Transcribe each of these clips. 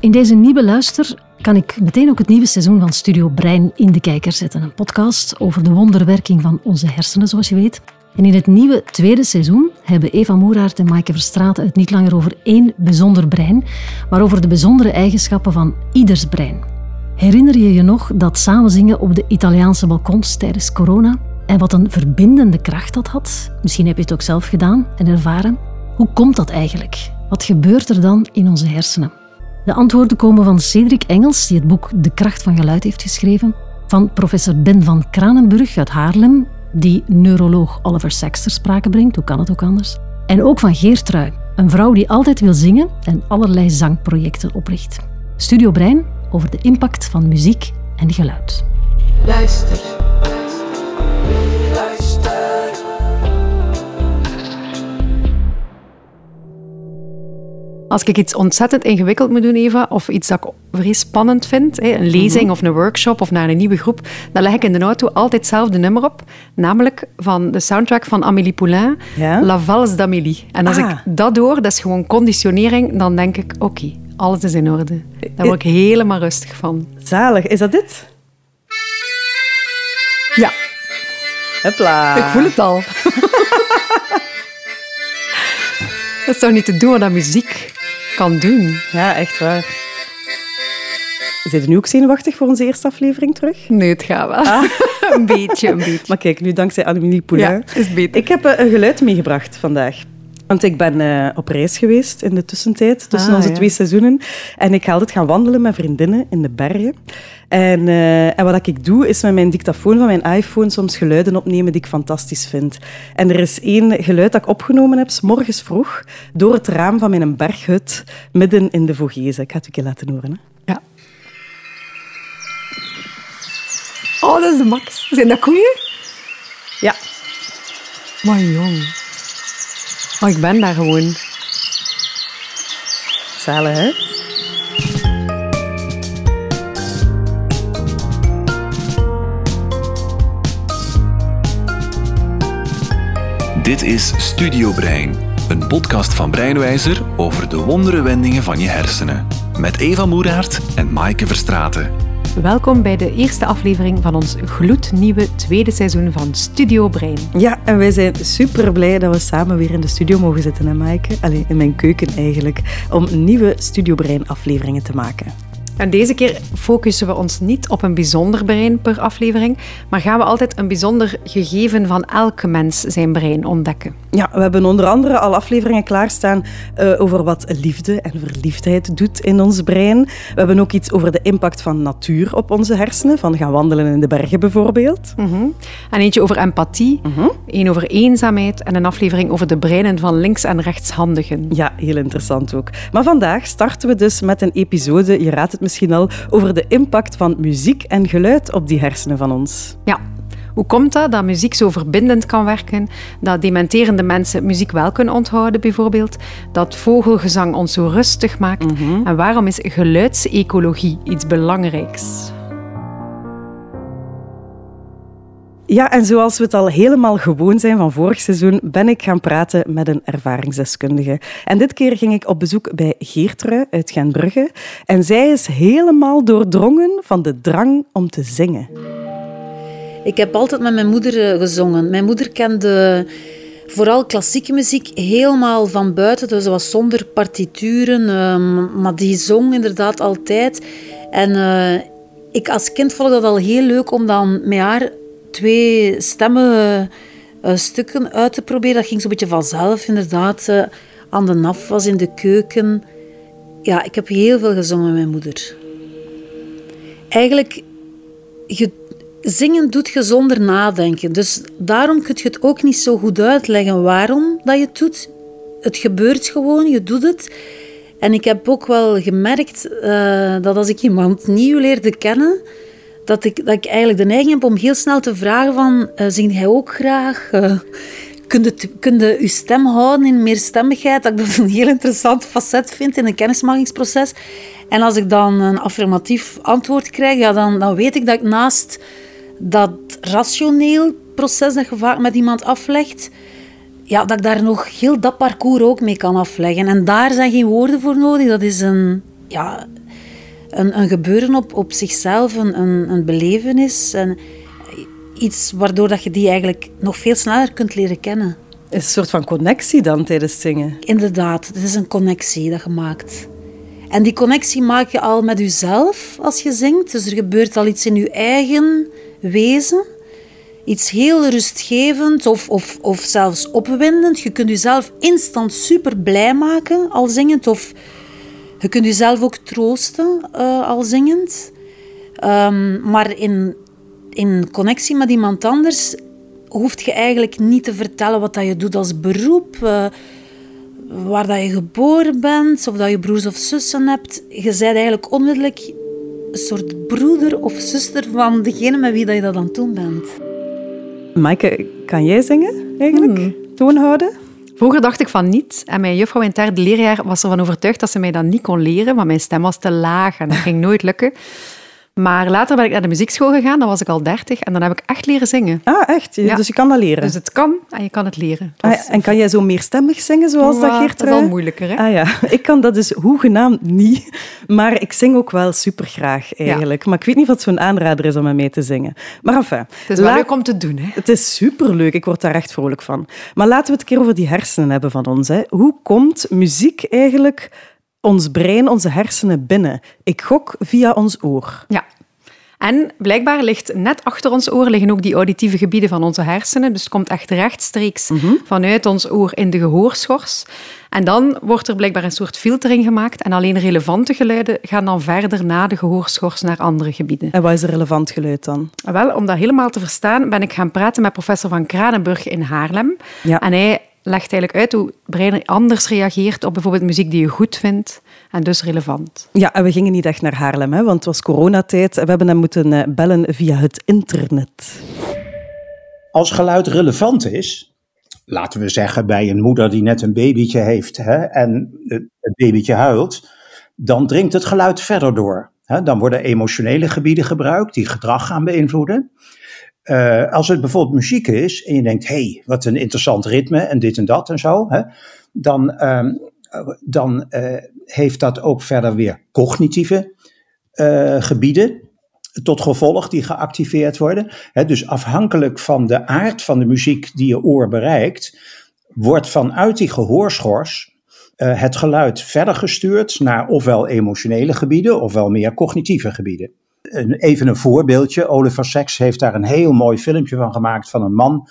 In deze nieuwe luister kan ik meteen ook het nieuwe seizoen van Studio Brein in de kijker zetten. Een podcast over de wonderwerking van onze hersenen, zoals je weet. En in het nieuwe tweede seizoen hebben Eva Moeraert en Maaike Verstraeten het niet langer over één bijzonder brein, maar over de bijzondere eigenschappen van ieders brein. Herinner je je nog dat samenzingen op de Italiaanse balkons tijdens corona? En wat een verbindende kracht dat had? Misschien heb je het ook zelf gedaan en ervaren. Hoe komt dat eigenlijk? Wat gebeurt er dan in onze hersenen? De antwoorden komen van Cedric Engels, die het boek De kracht van geluid heeft geschreven, van professor Ben van Kranenburg uit Haarlem, die neuroloog Oliver Sacks ter sprake brengt, hoe kan het ook anders, en ook van Geertrui, een vrouw die altijd wil zingen en allerlei zangprojecten opricht. Studio Brein over de impact van muziek en geluid. Luister. Als ik iets ontzettend ingewikkeld moet doen, Eva, of iets dat ik vrij spannend vind, een lezing of een workshop of naar een nieuwe groep, dan leg ik in de auto altijd hetzelfde nummer op, namelijk van de soundtrack van Amélie Poulain, Ja? La Valse d'Amélie. En als Ah. ik dat door, dat is gewoon conditionering, dan denk ik, oké, alles is in orde. Daar word ik helemaal rustig van. Zalig. Is dat dit? Ja, Hopla. ik voel het al. dat is toch niet te doen wat dat muziek kan doen? Ja, echt waar. Zijn je nu ook zenuwachtig voor onze eerste aflevering terug? Nee, het gaat wel. een beetje, een beetje. Maar kijk, nu dankzij Amélie Poulain. Ja, is beter. Ik heb eh, een geluid meegebracht vandaag. Want ik ben eh, op reis geweest in de tussentijd, tussen Ah, onze ja. twee seizoenen. En ik ga altijd gaan wandelen met vriendinnen in de bergen. En, eh, en wat ik doe, is met mijn dictafoon van mijn iPhone soms geluiden opnemen die ik fantastisch vind. En er is één geluid dat ik opgenomen heb, 's morgens vroeg, door het raam van mijn berghut, midden in de Vogezen. Ik ga het een keer laten horen. Hè. Ja. Oh, dat is de max. Zijn dat koeien? Ja, Maar jong. Oh, ik ben daar gewoon. zalig hè? Dit is Studio Brein, een podcast van Breinwijzer over de wondere wendingen van je hersenen. Met Eva Moeraert en Maaike Verstraeten. Welkom bij de eerste aflevering van ons gloednieuwe tweede seizoen van Studio Brein. Ja, en wij zijn super blij dat we samen weer in de studio mogen zitten, hè, Maaike? Allee, in mijn keuken eigenlijk, om nieuwe Studio Brein afleveringen te maken. En deze keer focussen we ons niet op een bijzonder brein per aflevering, maar gaan we altijd een bijzonder gegeven van elke mens zijn brein ontdekken. Ja, we hebben onder andere al afleveringen klaarstaan eh, over wat liefde en verliefdheid doet in ons brein. We hebben ook iets over de impact van natuur op onze hersenen, van gaan wandelen in de bergen bijvoorbeeld. En eentje over empathie, één over eenzaamheid en een aflevering over de breinen van links- en rechtshandigen. Ja, heel interessant ook. Maar vandaag starten we dus met een episode, je raadt het misschien al, over de impact van muziek en geluid op die hersenen van ons. Ja. Hoe komt dat dat muziek zo verbindend kan werken? Dat dementerende mensen muziek wel kunnen onthouden, bijvoorbeeld? Dat vogelgezang ons zo rustig maakt? En waarom is geluidsecologie iets belangrijks? Ja, en zoals we het al helemaal gewoon zijn van vorig seizoen, ben ik gaan praten met een ervaringsdeskundige. En dit keer ging ik op bezoek bij Geertrui uit Gentbrugge. En zij is helemaal doordrongen van de drang om te zingen. Ik heb altijd met mijn moeder eh, gezongen. Mijn moeder kende vooral klassieke muziek helemaal van buiten. Dus dat was zonder partituren, ehm, maar die zong inderdaad altijd. En eh, ik als kind vond ik dat al heel leuk om dan met haar twee stemmen eh, stukken uit te proberen. Dat ging zo'n beetje vanzelf, inderdaad. eh, aan de naf was in de keuken. Ja, ik heb heel veel gezongen met mijn moeder. Eigenlijk zingen doet je zonder nadenken. Dus daarom kun je het ook niet zo goed uitleggen waarom dat je het doet. Het gebeurt gewoon, je doet het. En ik heb ook wel gemerkt eh, dat als ik iemand nieuw leerde kennen, dat ik, dat ik eigenlijk de neiging heb om heel snel te vragen van, eh zing jij ook graag? Eh, kun je, je stem houden in meerstemmigheid? Dat ik dat een heel interessant facet vind in een kennismakingsproces. En als ik dan een affirmatief antwoord krijg, ja, dan, dan weet ik dat ik naast dat rationeel proces dat je vaak met iemand aflegt, ja, dat ik daar nog heel dat parcours ook mee kan afleggen. En daar zijn geen woorden voor nodig. Dat is een, ja, een, een gebeuren op, op zichzelf, een, een, een belevenis. En iets waardoor dat je die eigenlijk nog veel sneller kunt leren kennen. Is een soort van connectie dan tijdens zingen? Inderdaad, het is een connectie dat je maakt. En die connectie maak je al met jezelf als je zingt. Dus er gebeurt al iets in je eigen wezen. Iets heel rustgevend of, of, of zelfs opwindend. Je kunt jezelf instant super blij maken al zingend. Of je kunt jezelf ook troosten uh, al zingend. Um, maar in, in connectie met iemand anders hoef je eigenlijk niet te vertellen wat dat je doet als beroep. Uh, waar dat je geboren bent, of dat je broers of zussen hebt. Je bent eigenlijk onmiddellijk een soort broeder of zuster van degene met wie dat je dat aan het doen bent. Maaike, kan jij zingen eigenlijk? Hmm. Toonhouden? Vroeger dacht ik van niet. En mijn juffrouw in het derde leerjaar was ervan overtuigd dat ze mij dat niet kon leren, want mijn stem was te laag en dat ging nooit lukken. Maar later ben ik naar de muziekschool gegaan, dan was ik al dertig en dan heb ik echt leren zingen. Ah, echt? Ja. Dus je kan dat leren? Dus het kan en je kan het leren. Ah, en kan jij zo meerstemmig zingen zoals dat Geert? Dat is al moeilijker, hè? Ah ja, ik kan dat dus hoegenaamd niet. Maar ik zing ook wel supergraag eigenlijk. Maar ik weet niet wat zo'n aanrader is om met mee te zingen. Maar enfin. Het is wel leuk om te doen, hè? Het is superleuk, ik word daar echt vrolijk van. Maar laten we het een keer over die hersenen hebben van ons. Hè. Hoe komt muziek eigenlijk ons brein, onze hersenen binnen. Ik gok via ons oor. Ja. En blijkbaar ligt net achter ons oor liggen ook die auditieve gebieden van onze hersenen. Dus het komt echt rechtstreeks mhm. vanuit ons oor in de gehoorschors. En dan wordt er blijkbaar een soort filtering gemaakt. En alleen relevante geluiden gaan dan verder na de gehoorschors naar andere gebieden. En wat is een relevant geluid dan? Wel, om dat helemaal te verstaan, ben ik gaan praten met professor van Kranenburg in Haarlem. Ja. En hij legt eigenlijk uit hoe het brein anders reageert op bijvoorbeeld muziek die je goed vindt en dus relevant. Ja, en we gingen niet echt naar Haarlem, hè, want het was coronatijd. We hebben hem moeten eh, bellen via het internet. Als geluid relevant is, laten we zeggen bij een moeder die net een babytje heeft hè, en het babytje huilt, dan dringt het geluid verder door. Hè. Dan worden emotionele gebieden gebruikt die gedrag gaan beïnvloeden. Uh, als het bijvoorbeeld muziek is en je denkt, hé, hey, wat een interessant ritme en dit en dat en zo, hè, dan, uh, dan uh, heeft dat ook verder weer cognitieve gebieden tot gevolg die geactiveerd worden. Hè, dus afhankelijk van de aard van de muziek die je oor bereikt, wordt vanuit die gehoorschors het geluid verder gestuurd naar ofwel emotionele gebieden ofwel meer cognitieve gebieden even een voorbeeldje. Oliver Sacks heeft daar een heel mooi filmpje van gemaakt van een man.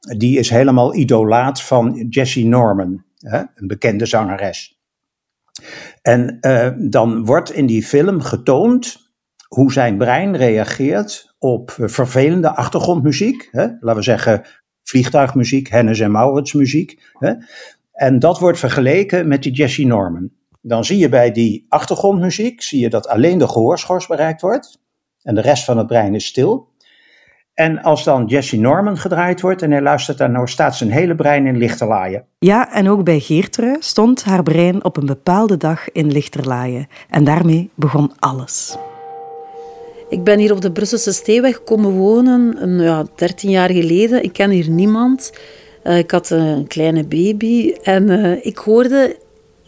Die is helemaal idolaat van Jessie Norman, hè, een bekende zangeres. En uh, dan wordt in die film getoond hoe zijn brein reageert op vervelende achtergrondmuziek. Hè, laten we zeggen vliegtuigmuziek, Hennis en Maurits muziek. Hè. En dat wordt vergeleken met die Jessie Norman dan zie je bij die achtergrondmuziek zie je dat alleen de gehoorschors bereikt wordt en de rest van het brein is stil. En als dan Jesse Norman gedraaid wordt en hij luistert daarnaar, staat zijn hele brein in lichterlaaien. Ja, en ook bij Geertrui stond haar brein op een bepaalde dag in lichterlaaien. En daarmee begon alles. Ik ben hier op de Brusselse Steeweg komen wonen, een, ja, 13 jaar geleden. Ik ken hier niemand. Uh, ik had een kleine baby en uh, ik hoorde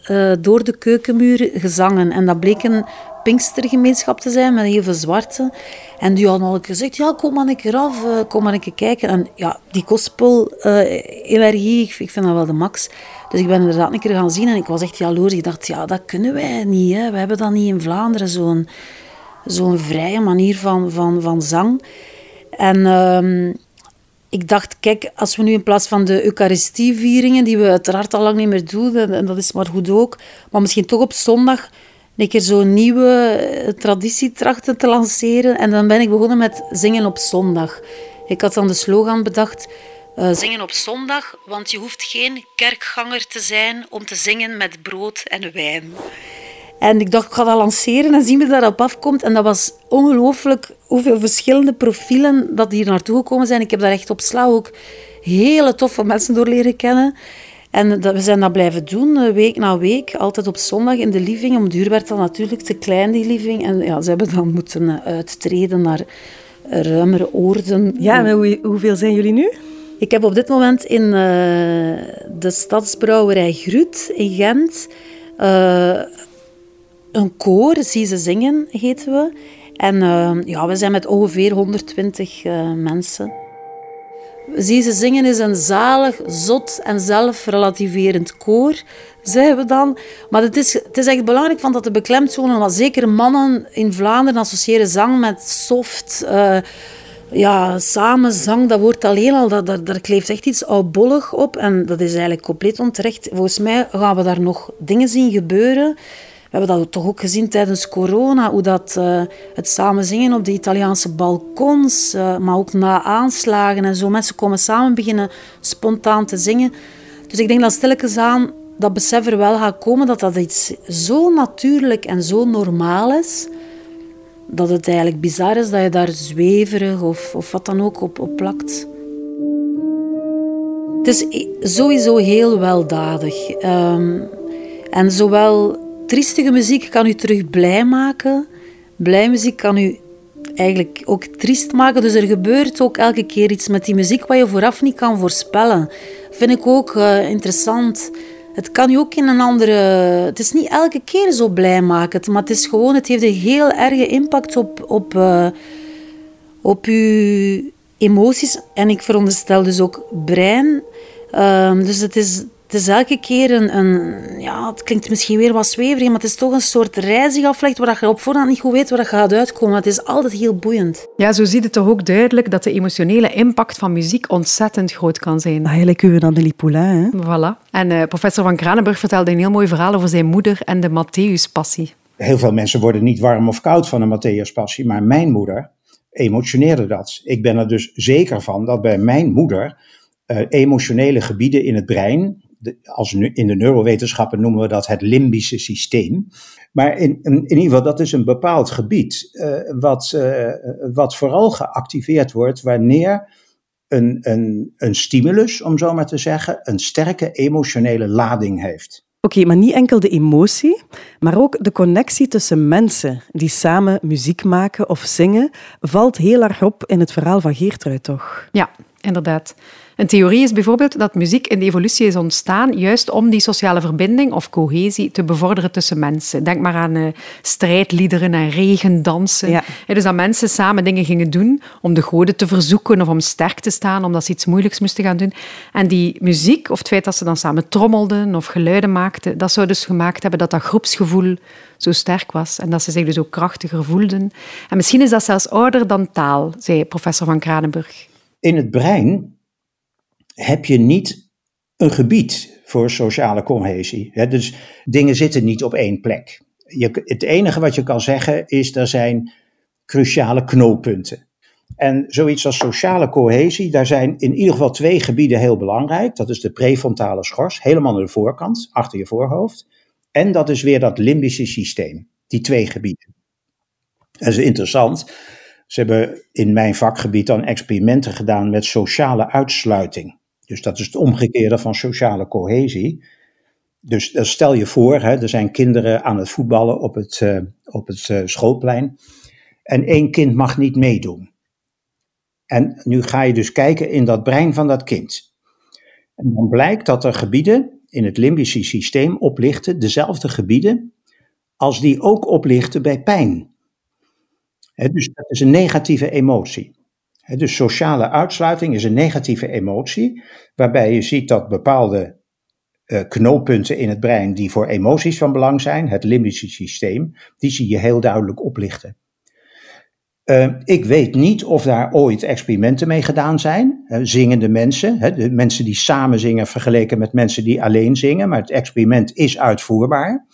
uh, door de keukenmuur gezangen. En dat bleek een Pinkstergemeenschap te zijn met heel veel zwarte. En die hadden al gezegd, ja, kom maar een keer af, uh, kom maar een keer kijken. En ja, die gospel-energie, uh, ik, vind dat wel de max. Dus ik ben inderdaad een keer gaan zien en ik was echt jaloers. Ik dacht, ja, dat kunnen wij niet. Hè. We hebben dat niet in Vlaanderen, zo'n zo'n vrije manier van, van, van zang. En... Ik dacht, kijk, als we nu in plaats van de Eucharistievieringen, die we uiteraard al lang niet meer doen, en dat is maar goed ook, maar misschien toch op zondag een keer zo'n nieuwe eh, traditie trachten te lanceren. En dan ben ik begonnen met zingen op zondag. Ik had dan de slogan bedacht, uh, zingen op zondag, want je hoeft geen kerkganger te zijn om te zingen met brood en wijn. En ik dacht, ik ga dat lanceren en zien wie daarop afkomt. En dat was ongelooflijk hoeveel verschillende profielen dat hier naartoe gekomen zijn. Ik heb daar echt op sla ook hele toffe mensen door leren kennen. En dat, we zijn dat blijven doen, eh, week na week. Altijd op zondag in de living. Om duur werd dat natuurlijk te klein, die living. En ja, ze hebben dan moeten eh, uittreden naar ruimere oorden. Ja, en hoe, hoeveel zijn jullie nu? Ik heb op dit moment in uh, de stadsbrouwerij Grut in Gent een koor, Zie ze zingen, heten we. En uh, ja, we zijn met ongeveer 120 uh, mensen. Zie ze zingen is een zalig, zot en zelfrelativerend koor, zeggen we dan. Maar het is, het is echt belangrijk van dat de beklemtonen, want zeker mannen in Vlaanderen associëren zang met soft... Uh, ja, samen zang, dat woord alleen al, dat, daar, kleeft echt iets oudbollig op. En dat is eigenlijk compleet onterecht. Volgens mij gaan we daar nog dingen zien gebeuren hebben dat toch ook gezien tijdens corona, hoe dat, uh, het samen zingen op de Italiaanse balkons, uh, maar ook na aanslagen en zo. Mensen komen samen beginnen spontaan te zingen. Dus ik denk dat stilletjes aan dat besef er wel gaat komen dat dat iets zo natuurlijk en zo normaal is, dat het eigenlijk bizar is dat je daar zweverig of, of wat dan ook op, op plakt. Het is sowieso heel weldadig. Um, en zowel triestige muziek kan u terug blij maken. Blij muziek kan u eigenlijk ook triest maken. Dus er gebeurt ook elke keer iets met die muziek wat je vooraf niet kan voorspellen. Vind ik ook uh, interessant. Het kan u ook in een andere... Het is niet elke keer zo blij maken, maar het is gewoon... Het heeft een heel erge impact op, op, uh, op uw emoties. En ik veronderstel dus ook brein. Uh, dus het is, het is elke keer een, een, Ja, het klinkt misschien weer wat zweverig, maar het is toch een soort reis die aflegt waar je op voorhand niet goed weet waar dat gaat uitkomen. Het is altijd heel boeiend. Ja, zo ziet het toch ook duidelijk dat de emotionele impact van muziek ontzettend groot kan zijn. Eigenlijk uw Anneli Poulain, hè? Voilà. En uh, professor Van Kranenburg vertelde een heel mooi verhaal over zijn moeder en de Matthäus-passie. Heel veel mensen worden niet warm of koud van een Matthäus-passie, maar mijn moeder emotioneerde dat. Ik ben er dus zeker van dat bij mijn moeder uh, emotionele gebieden in het brein als in de neurowetenschappen noemen we dat het limbische systeem. Maar in, in, in ieder geval, dat is een bepaald gebied uh, wat, uh, wat vooral geactiveerd wordt wanneer een, een, een stimulus, om zo maar te zeggen, een sterke emotionele lading heeft. Oké, okay, maar niet enkel de emotie, maar ook de connectie tussen mensen die samen muziek maken of zingen, valt heel erg op in het verhaal van Geertruid, toch? Ja, inderdaad. Een theorie is bijvoorbeeld dat muziek in de evolutie is ontstaan juist om die sociale verbinding of cohesie te bevorderen tussen mensen. Denk maar aan uh, strijdliederen en regendansen. Ja. dus dat mensen samen dingen gingen doen om de goden te verzoeken of om sterk te staan, omdat ze iets moeilijks moesten gaan doen. En die muziek, of het feit dat ze dan samen trommelden of geluiden maakten, dat zou dus gemaakt hebben dat dat groepsgevoel zo sterk was en dat ze zich dus ook krachtiger voelden. En misschien is dat zelfs ouder dan taal, zei professor van Kranenburg. In het brein heb je niet een gebied voor sociale cohesie. dus dingen zitten niet op één plek. Je, het enige wat je kan zeggen is er zijn cruciale knooppunten. En zoiets als sociale cohesie, daar zijn in ieder geval twee gebieden heel belangrijk. Dat is de prefrontale schors, helemaal aan de voorkant, achter je voorhoofd. En dat is weer dat limbische systeem, die twee gebieden. Dat is interessant. Ze hebben in mijn vakgebied dan experimenten gedaan met sociale uitsluiting. Dus dat is het omgekeerde van sociale cohesie. Dus eh, stel je voor, hè, er zijn kinderen aan het voetballen op het, uh, op het uh, schoolplein. En één kind mag niet meedoen. En nu ga je dus kijken in dat brein van dat kind. En dan blijkt dat er gebieden in het limbische systeem oplichten, dezelfde gebieden, als die ook oplichten bij pijn. dus dat is een negatieve emotie dus sociale uitsluiting is een negatieve emotie, waarbij je ziet dat bepaalde uh, knooppunten in het brein die voor emoties van belang zijn, het limbische systeem, die zie je heel duidelijk oplichten. Uh, ik weet niet of daar ooit experimenten mee gedaan zijn. Zingende mensen, de mensen die samen zingen vergeleken met mensen die alleen zingen, maar het experiment is uitvoerbaar.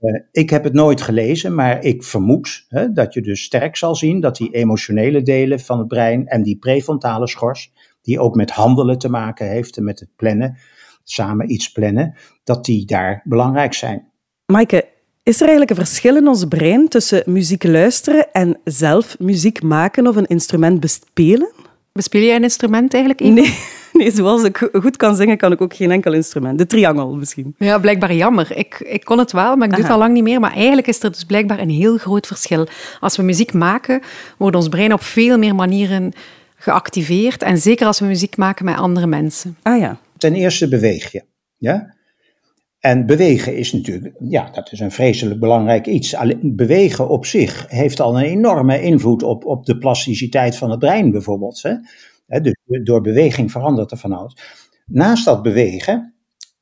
Uh, ik heb het nooit gelezen, maar ik vermoed hè, dat je dus sterk zal zien dat die emotionele delen van het brein en die prefrontale schors, die ook met handelen te maken heeft en met het plannen, samen iets plannen, dat die daar belangrijk zijn. Maaike, is er eigenlijk een verschil in ons brein tussen muziek luisteren en zelf muziek maken of een instrument bespelen? Bespeel jij een instrument eigenlijk? Nee. Nee, zoals ik goed kan zingen, kan ik ook geen enkel instrument. De triangel misschien. Ja, blijkbaar jammer. Ik, ik kon het wel, maar ik doe het al lang niet meer. Maar eigenlijk is er dus blijkbaar een heel groot verschil. Als we muziek maken, wordt ons brein op veel meer manieren geactiveerd. En zeker als we muziek maken met andere mensen. Ah ja. Ten eerste beweeg je. Ja? En bewegen is natuurlijk, ja, dat is een vreselijk belangrijk iets. Bewegen op zich heeft al een enorme invloed op, op de plasticiteit van het brein bijvoorbeeld. Hè? Dus door beweging verandert er van alles. Naast dat bewegen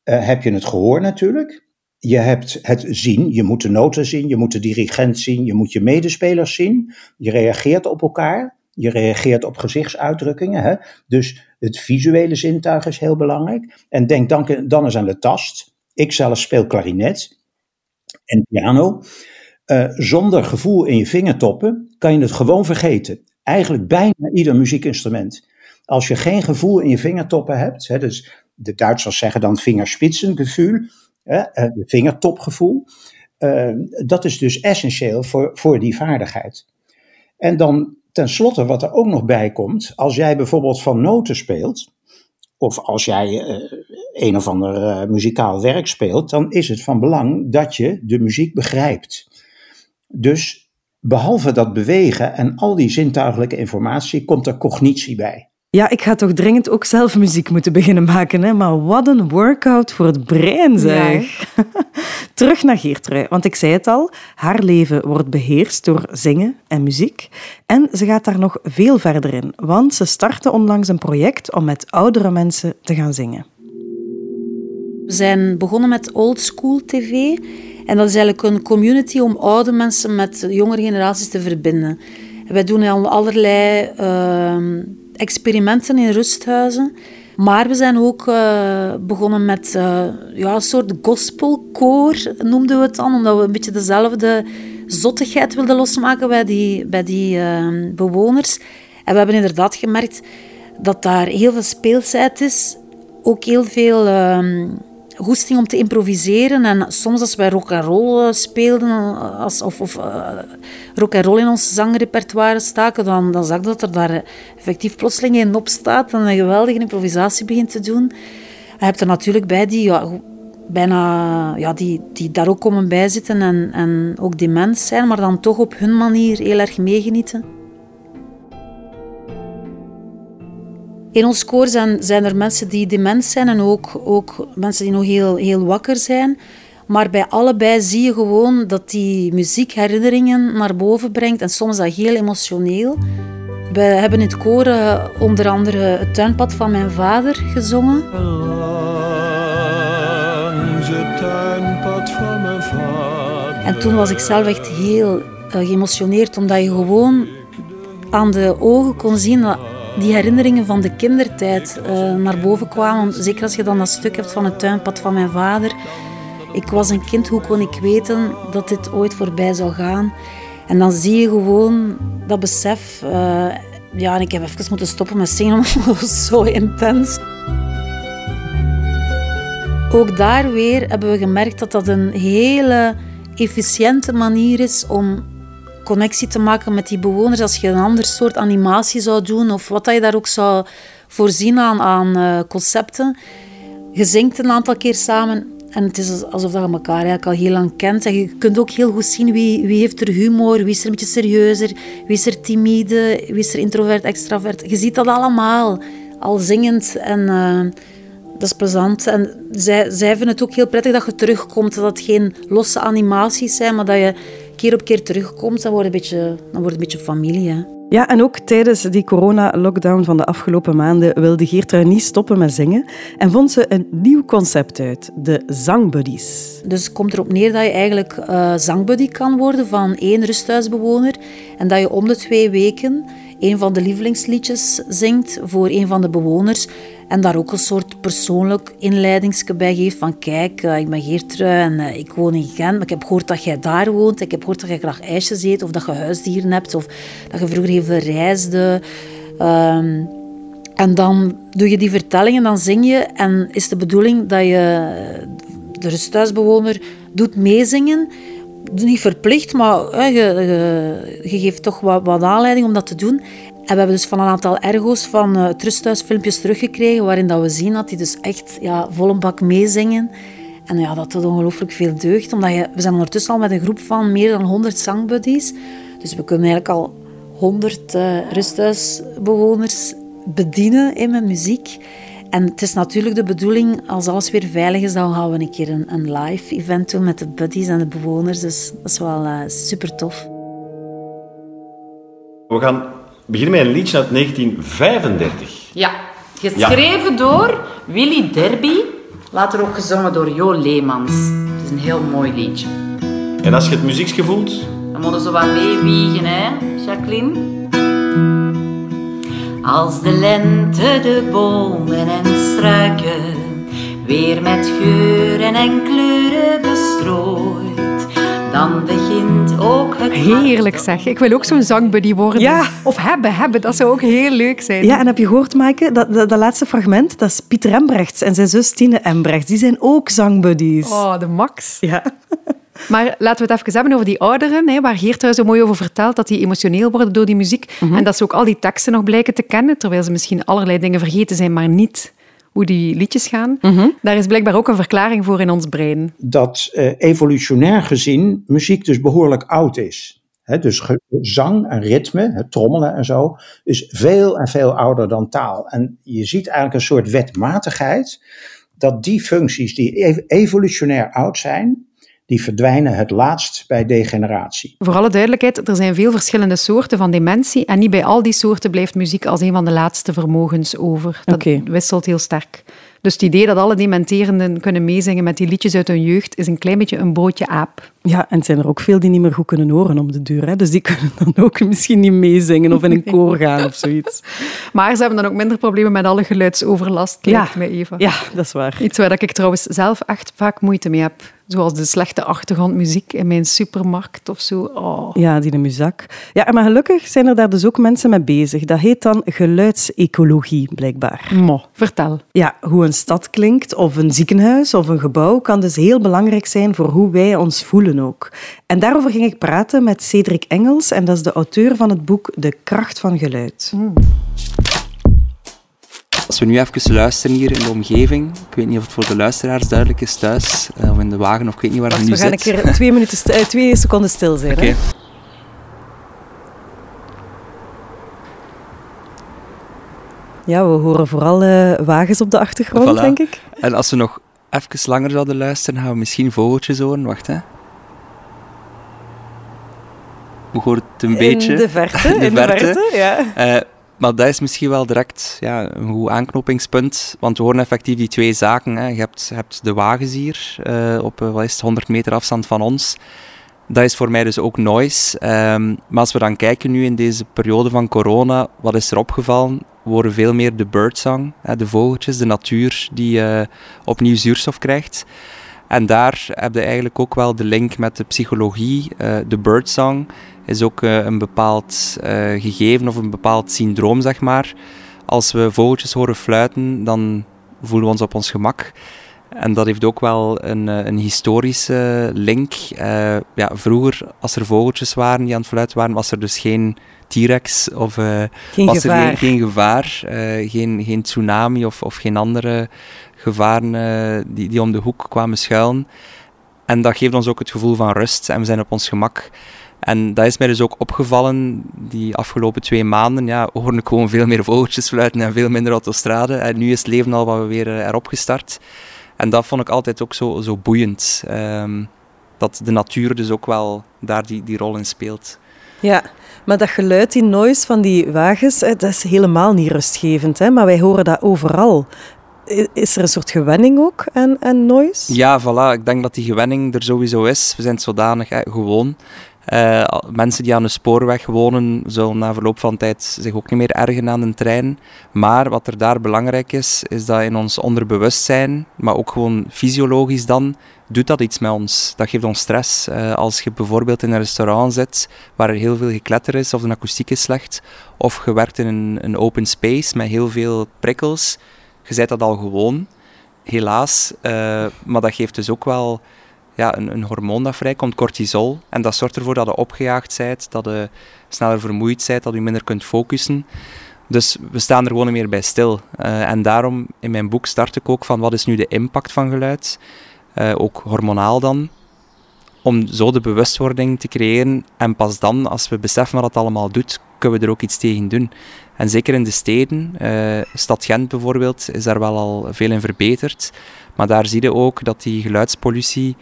uh, heb je het gehoor natuurlijk. Je hebt het zien, je moet de noten zien, je moet de dirigent zien, je moet je medespelers zien. Je reageert op elkaar, je reageert op gezichtsuitdrukkingen. Hè? Dus het visuele zintuig is heel belangrijk. En denk dan, dan eens aan de tast. Ik zelf speel klarinet en piano. Uh, zonder gevoel in je vingertoppen kan je het gewoon vergeten. Eigenlijk bijna ieder muziekinstrument. Als je geen gevoel in je vingertoppen hebt, hè, dus de Duitsers zeggen dan vingerspitsengevoel, hè, eh, de vingertopgevoel, uh, dat is dus essentieel voor, voor die vaardigheid. En dan tenslotte, wat er ook nog bij komt, als jij bijvoorbeeld van noten speelt, of als jij uh, een of ander muzikaal werk speelt, dan is het van belang dat je de muziek begrijpt. Dus behalve dat bewegen en al die zintuigelijke informatie, komt er cognitie bij. Ja, ik ga toch dringend ook zelf muziek moeten beginnen maken. Hè? Maar wat een workout voor het brein, zeg. Terug naar Geertrui, want ik zei het al, haar leven wordt beheerst door zingen en muziek. En ze gaat daar nog veel verder in, want ze startte onlangs een project om met oudere mensen te gaan zingen. We zijn begonnen met Old School TV. En dat is eigenlijk een community om oude mensen met jongere generaties te verbinden. wij doen al allerlei... Uh, experimenten in rusthuizen. Maar we zijn ook uh, begonnen met uh, ja, een soort gospelkoor, noemden we het dan, omdat we een beetje dezelfde zottigheid wilden losmaken bij die, bij die uh, bewoners. En we hebben inderdaad gemerkt dat daar heel veel speelsheid is, ook heel veel ehm, goesting om te improviseren. En soms als wij rock and roll eh, speelden, eh, als, of, of uh, rock and roll in ons zangrepertoire staken, dan, dan zag ik dat er daar effectief plotseling in op staat en een geweldige improvisatie begint te doen. Je hebt er natuurlijk bij die ja, bijna ja, die, die daar ook komen bijzitten en, en ook dement zijn, maar dan toch op hun manier heel erg meegenieten. In ons koor zijn, zijn er mensen die dement zijn en ook, ook mensen die nog heel, heel wakker zijn. Maar bij allebei zie je gewoon dat die muziek herinneringen naar boven brengt. En soms dat heel emotioneel. We hebben in het koor uh, onder andere het tuinpad van mijn vader gezongen. Langs het tuinpad van mijn vader. En toen was ik zelf echt heel uh, geëmotioneerd, omdat je gewoon aan de ogen kon zien dat die herinneringen van de kindertijd uh, naar boven kwamen. Zeker als je dan dat stuk hebt van het tuinpad van mijn vader. Ik was een kind, hoe kon ik weten dat dit ooit voorbij zou gaan? En dan zie je gewoon dat besef. Uh, ja, ik heb even moeten stoppen met zingen, omdat het was zo intens. Ook daar weer hebben we gemerkt dat dat een hele efficiënte manier is om connectie te maken met die bewoners. Als je een ander soort animatie zou doen of wat dat je daar ook zou voorzien aan, aan uh, concepten. Je zingt een aantal keer samen en het is alsof je elkaar eigenlijk al heel lang kent. En je kunt ook heel goed zien wie, wie heeft er humor, wie is er een beetje serieuzer, wie is er timide, wie is er introvert, extravert. Je ziet dat allemaal, al zingend en... Uh, dat is plezant. En zij, zij vinden het ook heel prettig dat je terugkomt. Dat het geen losse animaties zijn, maar dat je keer op keer terugkomt, dan wordt het een beetje, dan wordt het een beetje familie. Hè. Ja, en ook tijdens die corona-lockdown van de afgelopen maanden wilde Geertrui niet stoppen met zingen en vond ze een nieuw concept uit, de zangbuddies. Dus het komt erop neer dat je eigenlijk uh, zangbuddy kan worden van één rusthuisbewoner en dat je om de twee weken een van de lievelingsliedjes zingt voor een van de bewoners. En daar ook een soort persoonlijk inleidingsje bij geeft van kijk, uh, ik ben Geertrui en uh, ik woon in Gent, maar ik heb gehoord dat jij daar woont. Ik heb gehoord dat jij graag ijsjes eet of dat je huisdieren hebt of dat je vroeger veel reisde. Um, en dan doe je die vertellingen, dan zing je en is de bedoeling dat je de rusthuisbewoner doet meezingen niet verplicht, maar je, geeft toch wat, aanleiding om dat te doen. We hebben dus van een aantal ergo's van uh, Trusthuis filmpjes teruggekregen, waarin dat we zien dat die dus echt ja, vol een bak meezingen. En ja, dat doet ongelooflijk veel deugd, omdat je, we zijn ondertussen al met een groep van meer dan 100 zangbuddies. Dus we kunnen eigenlijk al 100 uh, rusthuisbewoners bedienen in met muziek. En het is natuurlijk de bedoeling, als alles weer veilig is, dan gaan we een keer een, een live event doen met de buddies en de bewoners. Dus dat is wel uh, super tof. We gaan beginnen met een liedje uit 1935. Ja, geschreven door Willy Derby, later ook gezongen door Jo Leemans. Het is een heel mooi liedje. En als je het muziekje voelt? Dan moeten ze wat meewiegen, hè, Jacqueline? Als de lente de bomen en struiken weer met geuren en kleuren bestrooit, dan begint ook het... Heerlijk zeg. Ik wil ook zo'n zangbuddy worden. Ja. Of hebben, hebben. Dat zou ook heel leuk zijn. Ja, en heb je gehoord, Maaike, dat, dat, dat laatste fragment, dat is Pieter Embrechts en zijn zus Tine Embrechts. Die zijn ook zangbuddies. Oh, de max. Ja. Maar laten we het even hebben over die ouderen, hè, waar Geert zo mooi over vertelt, dat die emotioneel worden door die muziek. En dat ze ook al die teksten nog blijken te kennen, terwijl ze misschien allerlei dingen vergeten zijn, maar niet hoe die liedjes gaan. Daar is blijkbaar ook een verklaring voor in ons brein. Dat eh, evolutionair gezien muziek dus behoorlijk oud is. Dus zang en ritme, het trommelen en zo, is veel en veel ouder dan taal. En je ziet eigenlijk een soort wetmatigheid dat die functies die ev- evolutionair oud zijn, die verdwijnen het laatst bij degeneratie. Voor alle duidelijkheid, er zijn veel verschillende soorten van dementie en niet bij al die soorten blijft muziek als een van de laatste vermogens over. Dat wisselt heel sterk. Dus het idee dat alle dementerenden kunnen meezingen met die liedjes uit hun jeugd is een klein beetje een broodje aap. Ja, en het zijn er ook veel die niet meer goed kunnen horen op de duur. Hè? Dus die kunnen dan ook misschien niet meezingen of in een koor gaan of zoiets. Maar ze hebben dan ook minder problemen met alle geluidsoverlast, lijkt mij Eva. Ja, dat is waar. Iets waar ik trouwens zelf echt vaak moeite mee heb. Zoals de slechte achtergrondmuziek in mijn supermarkt of zo. Oh. Ja, die de muzak. Ja, maar gelukkig zijn er daar dus ook mensen mee bezig. Dat heet dan geluidsecologie, blijkbaar. Mo, vertel. Ja, hoe een stad klinkt, of een ziekenhuis, of een gebouw, kan dus heel belangrijk zijn voor hoe wij ons voelen ook. En daarover ging ik praten met Cedric Engels, en dat is de auteur van het boek De Kracht van Geluid. Als we nu even luisteren hier in de omgeving, ik weet niet of het voor de luisteraars duidelijk is thuis, eh, of in de wagen, of ik weet niet waar Wacht, we nu we gaan een zitten. keer twee, minuten eh, twee seconden stil zijn. Hè? Ja, we horen vooral eh, wagens op de achtergrond, Voilà. denk ik. En als we nog even langer zouden luisteren, gaan we misschien vogeltjes horen. Wacht, hè. Hoe hoort het een beetje? In de verte, In de in de verte. verte, ja. Maar dat is misschien wel direct ja, een goed aanknopingspunt. Want we horen effectief die twee zaken. Hè. Je hebt, hebt de wagens hier eh, op eh, wat is het, 100 meter afstand van ons. Dat is voor mij dus ook noise. Ehm, maar als we dan kijken nu in deze periode van corona, wat is er opgevallen? We horen veel meer de birdsong, hè, de vogeltjes, de natuur die eh, opnieuw zuurstof krijgt. En daar heb je eigenlijk ook wel de link met de psychologie. Eh, de birdsong is ook eh, een bepaald eh, gegeven of een bepaald syndroom, zeg maar. Als we vogeltjes horen fluiten, dan voelen we ons op ons gemak. En dat heeft ook wel een, een historische link. Ja, vroeger, als er vogeltjes waren die aan het fluiten waren, was er dus geen T-rex of Geen was gevaar. er geen, geen gevaar, geen, geen tsunami of, of geen andere gevaren eh, die, die om de hoek kwamen schuilen. En dat geeft ons ook het gevoel van rust en we zijn op ons gemak. En dat is mij dus ook opgevallen die afgelopen twee maanden. Ja, hoorde ik gewoon veel meer vogeltjes fluiten en veel minder autostrade. En nu is het leven al wat weer eh, erop gestart. En dat vond ik altijd ook zo, zo boeiend. ehm, dat de natuur dus ook wel daar die, die rol in speelt. Ja, maar dat geluid, die noise van die wagens, hè, dat is helemaal niet rustgevend. Hè? Maar wij horen dat overal. Is er een soort gewenning ook aan, aan noise? Ja, voilà. Ik denk dat die gewenning er sowieso is. We zijn zodanig gewoon. Eh, mensen die aan de spoorweg wonen, zullen na verloop van tijd zich ook niet meer ergen aan een trein. Maar wat er daar belangrijk is, is dat in ons onderbewustzijn, maar ook gewoon fysiologisch dan, doet dat iets met ons. Dat geeft ons stress. Eh, als je bijvoorbeeld in een restaurant zit waar er heel veel gekletter is of de akoestiek is slecht, of je werkt in een, een open space met heel veel prikkels, je bent dat al gewoon helaas. Eh, maar dat geeft dus ook wel ja, een, een hormoon dat vrijkomt, cortisol. En dat zorgt ervoor dat je opgejaagd bent, dat je sneller vermoeid bent, dat je minder kunt focussen. Dus we staan er gewoon meer bij stil. Eh, en daarom, in mijn boek start ik ook van wat is nu de impact van geluid, Eh, ook hormonaal dan, om zo de bewustwording te creëren. En pas dan, als we beseffen wat het allemaal doet, kunnen we er ook iets tegen doen. En zeker in de steden, uh, stad Gent bijvoorbeeld, is daar wel al veel in verbeterd. Maar daar zie je ook dat die geluidspollutie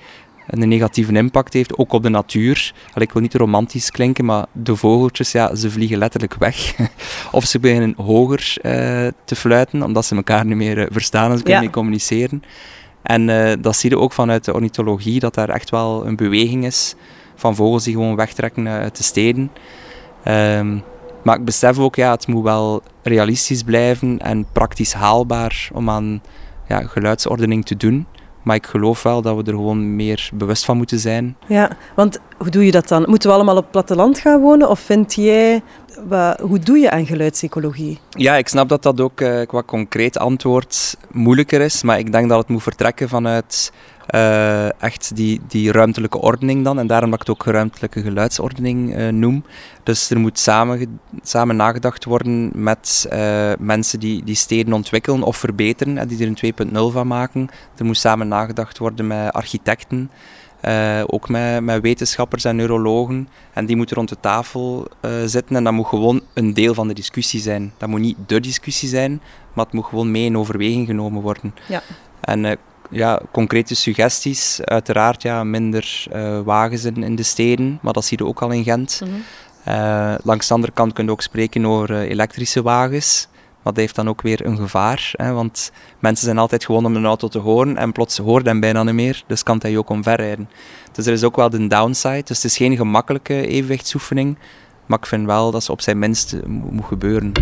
een negatieve impact heeft, ook op de natuur. ik wil niet romantisch klinken, maar de vogeltjes, ja, ze vliegen letterlijk weg. of ze beginnen hoger uh, te fluiten, omdat ze elkaar niet meer uh, verstaan en ze kunnen ja. communiceren. En uh, dat zie je ook vanuit de ornithologie, dat daar echt wel een beweging is van vogels die gewoon wegtrekken uit de steden. Um, maar ik besef ook, ja, het moet wel realistisch blijven en praktisch haalbaar om aan ja, geluidsordening te doen. Maar ik geloof wel dat we er gewoon meer bewust van moeten zijn. Ja, want hoe doe je dat dan? Moeten we allemaal op het platteland gaan wonen? Of vind jij, wat, hoe doe je aan geluidsecologie? Ja, ik snap dat dat ook uh, qua concreet antwoord moeilijker is. Maar ik denk dat het moet vertrekken vanuit uh, echt die, die ruimtelijke ordening dan. En daarom dat ik het ook ruimtelijke geluidsordening uh, noem. Dus er moet samen, samen nagedacht worden met uh, mensen die, die steden ontwikkelen of verbeteren en die er een 2.0 van maken. Er moet samen nagedacht worden met architecten. ook met, met wetenschappers en neurologen. En die moeten rond de tafel zitten en dat moet gewoon een deel van de discussie zijn. Dat moet niet de discussie zijn, maar het moet gewoon mee in overweging genomen worden. Ja. En ja, concrete suggesties. Uiteraard ja, minder uh, wagens in, in, de steden, maar dat zie je ook al in Gent. Mm uh, langs de andere kant kun je ook spreken over uh, elektrische wagens. Maar dat heeft dan ook weer een gevaar. Hè, want mensen zijn altijd gewoon om een auto te horen en plots hoort hem bijna niet meer. Dus kan hij ook omverrijden. Dus er is ook wel de downside. Dus het is geen gemakkelijke evenwichtsoefening. Maar ik vind wel dat ze op zijn minst moet gebeuren.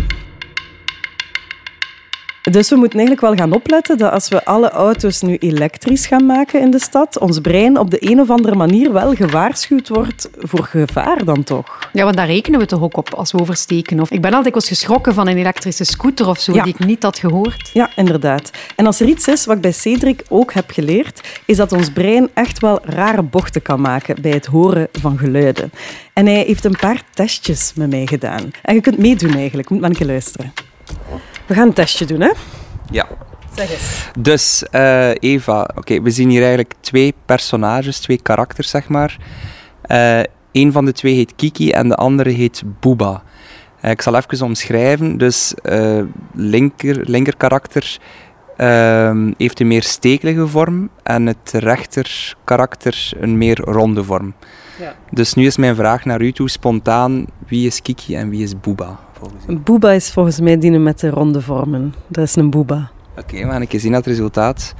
Dus we moeten eigenlijk wel gaan opletten dat als we alle auto's nu elektrisch gaan maken in de stad, ons brein op de een of andere manier wel gewaarschuwd wordt voor gevaar dan toch? Ja, want daar rekenen we toch ook op als we oversteken. Of ik ben altijd eens geschrokken van een elektrische scooter of zo, die ik niet had gehoord. Ja, inderdaad. En als er iets is wat ik bij Cedric ook heb geleerd, is dat ons brein echt wel rare bochten kan maken bij het horen van geluiden. En hij heeft een paar testjes met mij gedaan. En je kunt meedoen eigenlijk, moet maar een keer luisteren. We gaan een testje doen, hè? Ja. Zeg eens. Dus, uh, Eva, oké, we zien hier eigenlijk twee personages, twee karakters, zeg maar. Uh, een van de twee heet Kiki en de andere heet Booba. Uh, ik zal even omschrijven. Dus, linker, linker karakter ehm, heeft een meer stekelige vorm en het rechter karakter een meer ronde vorm. Ja. Dus nu is mijn vraag naar u toe spontaan: wie is Kiki en wie is Booba? Een booba is volgens mij die met de ronde vormen. Dat is een booba. Oké, we gaan een keer zien het resultaat.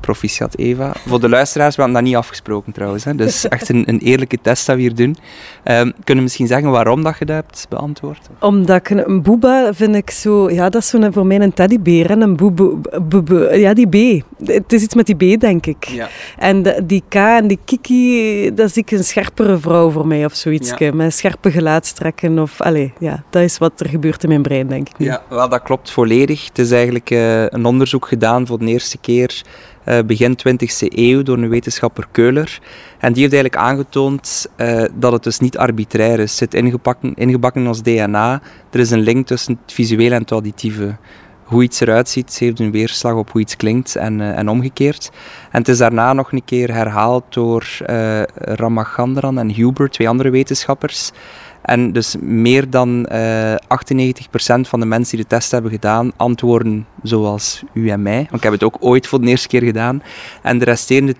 Proficiat Eva. Voor de luisteraars, we hebben dat niet afgesproken trouwens. Hè. Dus echt een, een eerlijke test dat we hier doen. Um, kunnen we misschien zeggen waarom dat je dat hebt beantwoord? Omdat ik een, booba vind ik zo... Ja, dat is zo voor mij een teddybeer. En een boebe, ja, die B. Het is iets met die B, denk ik. Ja. En die K en die Kiki, dat zie ik een scherpere vrouw voor mij of zoiets. Ja. Met scherpe gelaatstrekken of... Allez, ja, dat is wat er gebeurt in mijn brein, denk ik. Ja, wel, dat klopt volledig. Het is eigenlijk uh, een onderzoek gedaan voor de eerste keer begin 20e eeuw door een wetenschapper Keuler. En die heeft eigenlijk aangetoond uh, dat het dus niet arbitrair is. Het zit ingebakken, ingebakken in ons DNA. Er is een link tussen het visuele en het auditieve. Hoe iets eruit ziet, heeft een weerslag op hoe iets klinkt en, uh, en omgekeerd. En het is daarna nog een keer herhaald door Ramachandran en Huber, twee andere wetenschappers. En dus meer dan uh, eh, 98% van de mensen die de test hebben gedaan, antwoorden zoals u en mij. Want ik heb het ook ooit voor de eerste keer gedaan. En de resterende 2%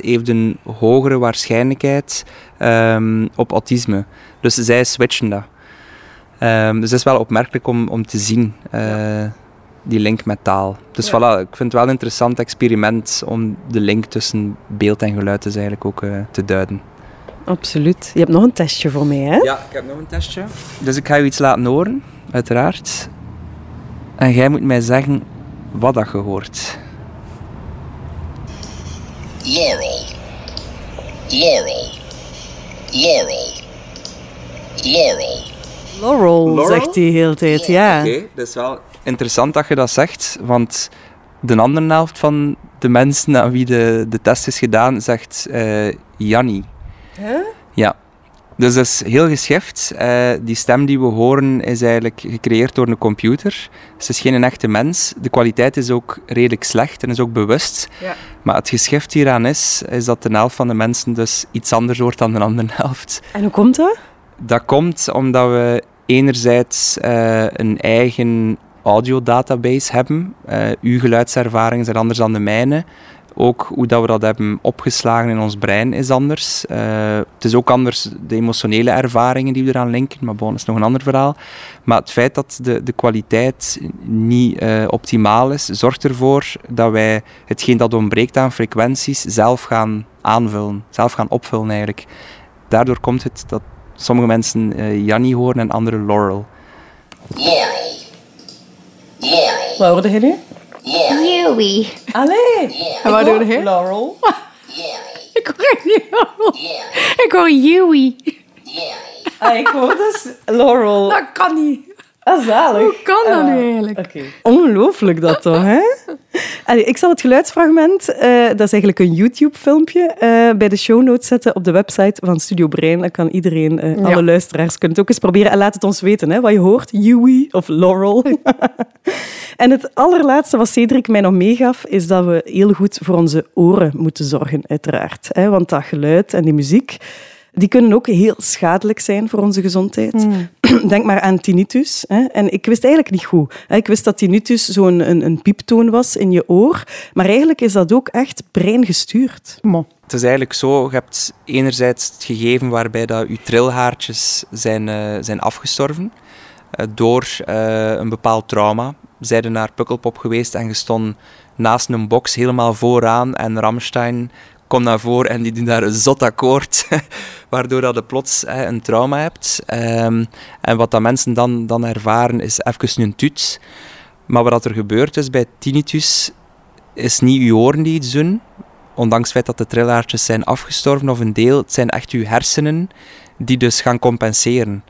heeft een hogere waarschijnlijkheid um, op autisme. Dus zij switchen dat. Um, dus het is wel opmerkelijk om, om te zien. Uh, die link met taal. Dus ja. voilà, ik vind het wel een interessant experiment om de link tussen beeld en geluid dus eigenlijk ook uh, te duiden. Absoluut. Je hebt nog een testje voor mij, hè? Ja, ik heb nog een testje. Dus ik ga je iets laten horen, uiteraard. En jij moet mij zeggen wat dat je hoort. Laurel. Laurel. Laurel. Laurel. Laurel, zegt hij de hele tijd, ja. Oké, okay, dat is wel interessant dat je dat zegt, want de andere helft van de mensen aan wie de, de test is gedaan, zegt uh, Jannie. Huh? Ja. Dus dat is heel geschift. Uh, die stem die we horen is eigenlijk gecreëerd door een computer. Het is geen echte mens. De kwaliteit is ook redelijk slecht en is ook bewust. Ja. Maar het geschift hieraan is, is dat de helft van de mensen dus iets anders hoort dan de andere helft. En hoe komt dat? Dat komt omdat we enerzijds eh, een eigen audiodatabase hebben. Uh, uw geluidservaringen zijn anders dan de mijne. Ook hoe dat we dat hebben opgeslagen in ons brein is anders. Uh, het is ook anders de emotionele ervaringen die we eraan linken, maar bon, dat is nog een ander verhaal. Maar het feit dat de, de kwaliteit niet uh, optimaal is, zorgt ervoor dat wij hetgeen dat ontbreekt aan frequenties zelf gaan aanvullen, zelf gaan opvullen eigenlijk. Daardoor komt het dat sommige mensen uh, Jannie horen en anderen Laurel. Jerry. Jerry. Wat hoorde je nu? Jerry. Allee. En wat doe je? Laurel. Jerry. Ik hoor echt niet Laurel. Ik hoor Yui. Jerry. Ah, ik hoor dus Laurel. Dat kan niet. Ah, zalig. Hoe kan dat Ah, nu eigenlijk? Oké. Ongelooflijk dat toch, hè? Allee, ik zal het geluidsfragment, eh, dat is eigenlijk een YouTube-filmpje, eh, bij de show notes zetten op de website van Studio Brein. Dan kan iedereen, eh, Ja. alle luisteraars, kunnen het ook eens proberen. En laat het ons weten, hè, wat je hoort. Yui of Laurel. en het allerlaatste wat Cedric mij nog meegaf, is dat we heel goed voor onze oren moeten zorgen, uiteraard. Hè? Want dat geluid en die muziek, die kunnen ook heel schadelijk zijn voor onze gezondheid. Denk maar aan tinnitus. Hè. En ik wist eigenlijk niet goed. hè. Ik wist dat tinnitus zo'n een, een pieptoon was in je oor. Maar eigenlijk is dat ook echt breingestuurd. Mo. Het is eigenlijk zo, je hebt enerzijds het gegeven waarbij dat je trilhaartjes zijn, eh, zijn afgestorven eh, door eh, een bepaald trauma. Zijde naar Pukkelpop geweest en je stond naast een box helemaal vooraan en Ramstein komt naar voren en die doen daar een zot akkoord, waardoor dat je plots eh, een trauma hebt. Ehm, en wat dat mensen dan, dan ervaren is even een tuut. Maar wat er gebeurt is bij tinnitus, is niet je oren die iets doen, ondanks het feit dat de trillaartjes zijn afgestorven of een deel, het zijn echt uw hersenen die dus gaan compenseren.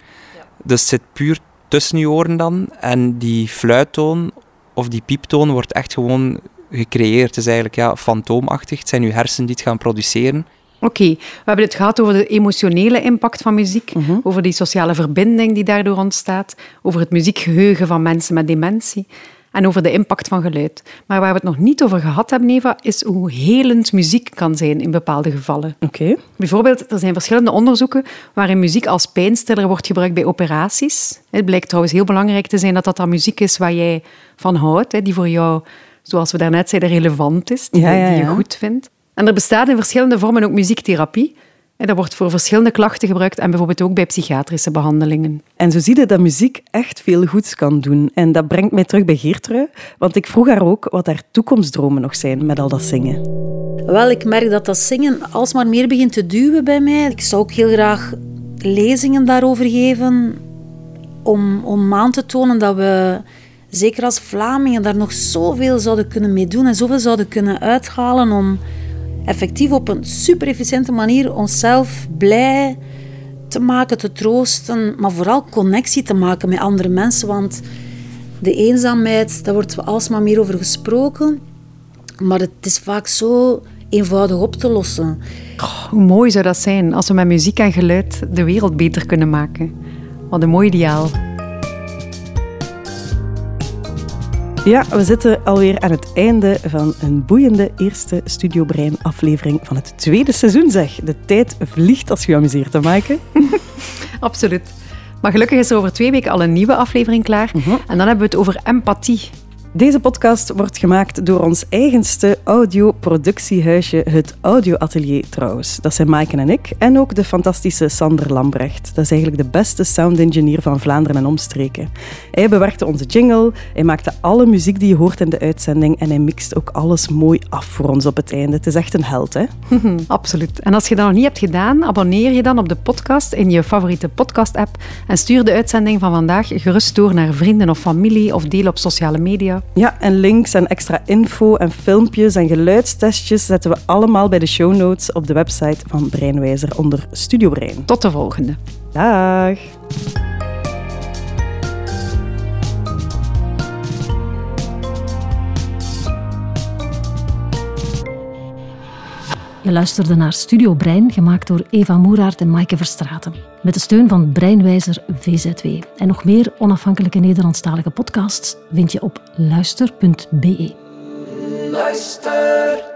Dus het zit puur tussen je oren dan en die fluittoon of die pieptoon wordt echt gewoon gecreëerd. Het is eigenlijk ja, fantoomachtig. Het zijn uw hersenen die het gaan produceren. Oké, we hebben het gehad over de emotionele impact van muziek, over die sociale verbinding die daardoor ontstaat, over het muziekgeheugen van mensen met dementie en over de impact van geluid. Maar waar we het nog niet over gehad hebben, Eva, is hoe helend muziek kan zijn in bepaalde gevallen. Oké. Bijvoorbeeld, er zijn verschillende onderzoeken waarin muziek als pijnstiller wordt gebruikt bij operaties. Het blijkt trouwens heel belangrijk te zijn dat dat dan muziek is waar jij van houdt, hè, die voor jou, zoals we daarnet zeiden, relevant is, die, Ja, ja, die je goed vindt. En er bestaat in verschillende vormen ook muziektherapie. En dat wordt voor verschillende klachten gebruikt en bijvoorbeeld ook bij psychiatrische behandelingen. En zo zie je dat muziek echt veel goeds kan doen. En dat brengt mij terug bij Geertrui. Want ik vroeg haar ook wat haar toekomstdromen nog zijn met al dat zingen. Wel, ik merk dat dat zingen alsmaar meer begint te duwen bij mij. Ik zou ook heel graag lezingen daarover geven, om, om aan te tonen dat we, zeker als Vlamingen, daar nog zoveel zouden kunnen mee doen en zoveel zouden kunnen uithalen om effectief op een super efficiënte manier onszelf blij te maken, te troosten, maar vooral connectie te maken met andere mensen. Want de eenzaamheid, daar wordt alsmaar meer over gesproken, maar het is vaak zo eenvoudig op te lossen. Hoe mooi zou dat zijn als we met muziek en geluid de wereld beter kunnen maken. Wat een mooi ideaal. Ja, we zitten alweer aan het einde van een boeiende eerste Studio Brein aflevering van het tweede seizoen, zeg. De tijd vliegt als je amuseert te maken. Absoluut. Maar gelukkig is er over twee weken al een nieuwe aflevering klaar. En dan hebben we het over empathie. Deze podcast wordt gemaakt door ons eigenste audioproductiehuisje, het Audio Atelier trouwens. Dat zijn Maaike en ik. En ook de fantastische Sander Lambrecht. Dat is eigenlijk de beste sound engineer van Vlaanderen en omstreken. Hij bewerkte onze jingle, hij maakte alle muziek die je hoort in de uitzending en hij mixt ook alles mooi af voor ons op het einde. Het is echt een held, hè? Absoluut. En als je dat nog niet hebt gedaan, abonneer je dan op de podcast in je favoriete podcast-app en stuur de uitzending van vandaag gerust door naar vrienden of familie of deel op sociale media. Ja, en links en extra info en filmpjes en geluidstestjes zetten we allemaal bij de show notes op de website van Breinwijzer onder Studio Brein. Tot de volgende. Dag! Je luisterde naar Studio Brein, gemaakt door Eva Moeraert en Maaike Verstraeten. Met de steun van Breinwijzer VZW. En nog meer onafhankelijke Nederlandstalige podcasts vind je op luister.be. Luister.